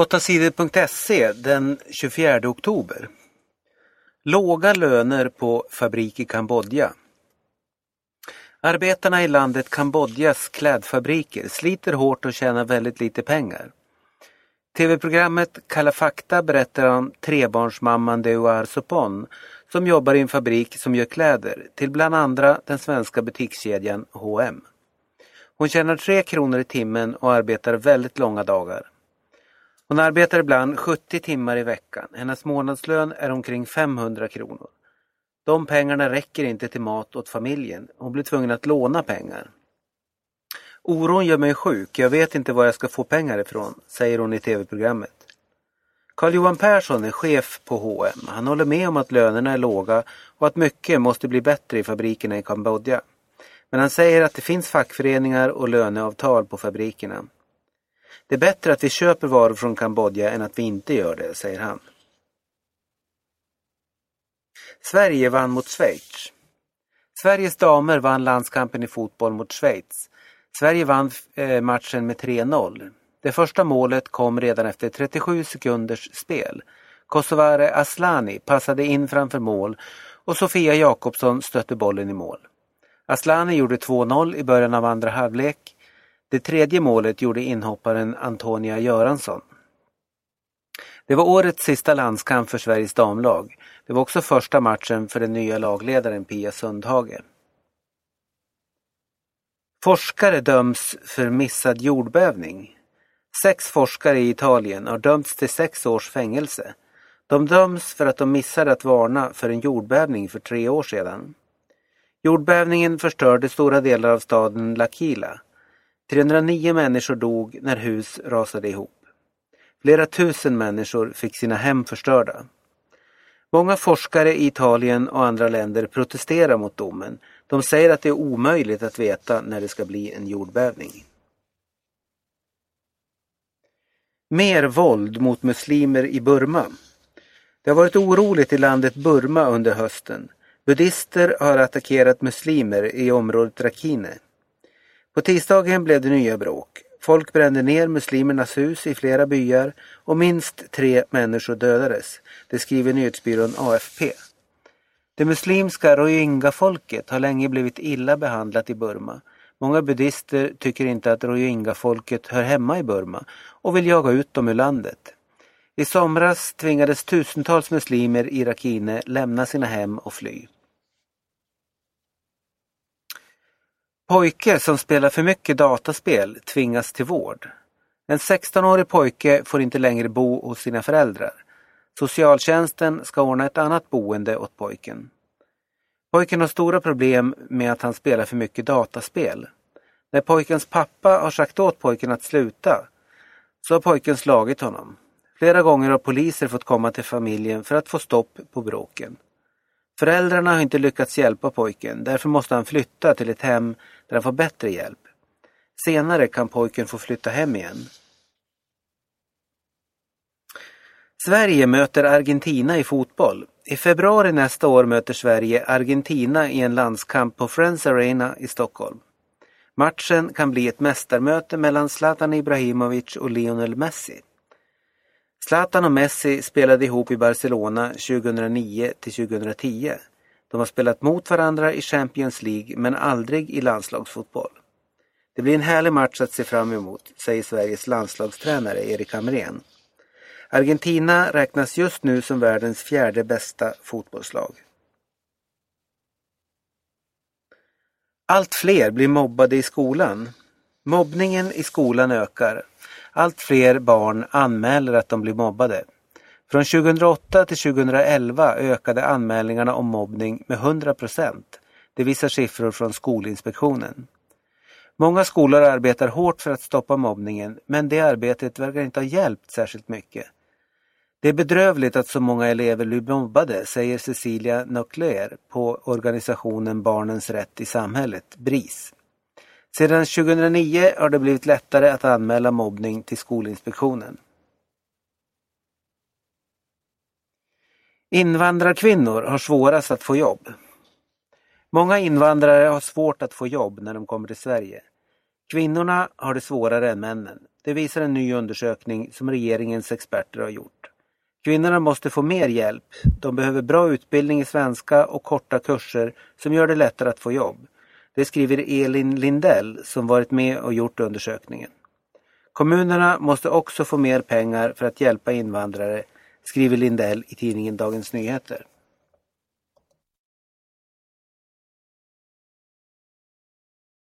8sidor.se den 24 oktober. Låga löner på fabrik i Kambodja. Arbetarna i landet Kambodjas klädfabriker sliter hårt och tjänar väldigt lite pengar. TV-programmet Kalla fakta berättar om trebarnsmamman Deuar Sopon som jobbar i en fabrik som gör kläder till bland andra den svenska butikskedjan H&M. Hon tjänar tre kronor i timmen och arbetar väldigt långa dagar. Hon arbetar ibland 70 timmar i veckan. Hennes månadslön är omkring 500 kronor. De pengarna räcker inte till mat åt familjen. Hon blir tvungen att låna pengar. Oron gör mig sjuk. Jag vet inte var jag ska få pengar ifrån, säger hon i tv-programmet. Carl-Johan Persson är chef på H&M. Han håller med om att lönerna är låga och att mycket måste bli bättre i fabrikerna i Kambodja. Men han säger att det finns fackföreningar och löneavtal på fabrikerna. Det är bättre att vi köper varor från Kambodja än att vi inte gör det, säger han. Sverige vann mot Schweiz. Sveriges damer vann landskampen i fotboll mot Schweiz. Sverige vann eh, matchen med 3-0. Det första målet kom redan efter 37 sekunders spel. Kosovare Aslani passade in framför mål och Sofia Jakobsson stötte bollen i mål. Aslani gjorde 2-0 i början av andra halvlek. Det tredje målet gjorde inhopparen Antonia Göransson. Det var årets sista landskamp för Sveriges damlag. Det var också första matchen för den nya lagledaren Pia Sundhage. Forskare döms för missad jordbävning. Sex forskare i Italien har dömts till sex års fängelse. De döms för att de missade att varna för en jordbävning för tre år sedan. Jordbävningen förstörde stora delar av staden L'Aquila. 309 människor dog när hus rasade ihop. Flera tusen människor fick sina hem förstörda. Många forskare i Italien och andra länder protesterar mot domen. De säger att det är omöjligt att veta när det ska bli en jordbävning. Mer våld mot muslimer i Burma. Det har varit oroligt i landet Burma under hösten. Buddister har attackerat muslimer i området Rakhine. På tisdagen blev det nya bråk. Folk brände ner muslimernas hus i flera byar och minst tre människor dödades. Det skriver nyhetsbyrån AFP. Det muslimska rohingya-folket har länge blivit illa behandlat i Burma. Många buddhister tycker inte att rohingya-folket hör hemma i Burma och vill jaga ut dem ur landet. I somras tvingades tusentals muslimer i Rakhine lämna sina hem och fly. Pojke som spelar för mycket dataspel tvingas till vård. En 16-årig pojke får inte längre bo hos sina föräldrar. Socialtjänsten ska ordna ett annat boende åt pojken. Pojken har stora problem med att han spelar för mycket dataspel. När pojkens pappa har sagt åt pojken att sluta så har pojken slagit honom. Flera gånger har poliser fått komma till familjen för att få stopp på bråken. Föräldrarna har inte lyckats hjälpa pojken, därför måste han flytta till ett hem där han får bättre hjälp. Senare kan pojken få flytta hem igen. Sverige möter Argentina i fotboll. I februari nästa år möter Sverige Argentina i en landskamp på Friends Arena i Stockholm. Matchen kan bli ett mästarmöte mellan Zlatan Ibrahimovic och Lionel Messi. Zlatan och Messi spelade ihop i Barcelona 2009 till 2010. De har spelat mot varandra i Champions League men aldrig i landslagsfotboll. Det blir en härlig match att se fram emot, säger Sveriges landslagstränare Erik Hamrén. Argentina räknas just nu som världens fjärde bästa fotbollslag. Allt fler blir mobbade i skolan. Mobbningen i skolan ökar. Allt fler barn anmäler att de blir mobbade. Från 2008 till 2011 ökade anmälningarna om mobbning med 100 procent. Det visar siffror från Skolinspektionen. Många skolor arbetar hårt för att stoppa mobbningen men det arbetet verkar inte ha hjälpt särskilt mycket. Det är bedrövligt att så många elever blir mobbade, säger Cecilia Nöckler på organisationen Barnens rätt i samhället, BRIS. Sedan 2009 har det blivit lättare att anmäla mobbning till Skolinspektionen. Invandrarkvinnor har svårast att få jobb. Många invandrare har svårt att få jobb när de kommer till Sverige. Kvinnorna har det svårare än männen. Det visar en ny undersökning som regeringens experter har gjort. Kvinnorna måste få mer hjälp. De behöver bra utbildning i svenska och korta kurser som gör det lättare att få jobb. Det skriver Elin Lindell som varit med och gjort undersökningen. Kommunerna måste också få mer pengar för att hjälpa invandrare, skriver Lindell i tidningen Dagens Nyheter.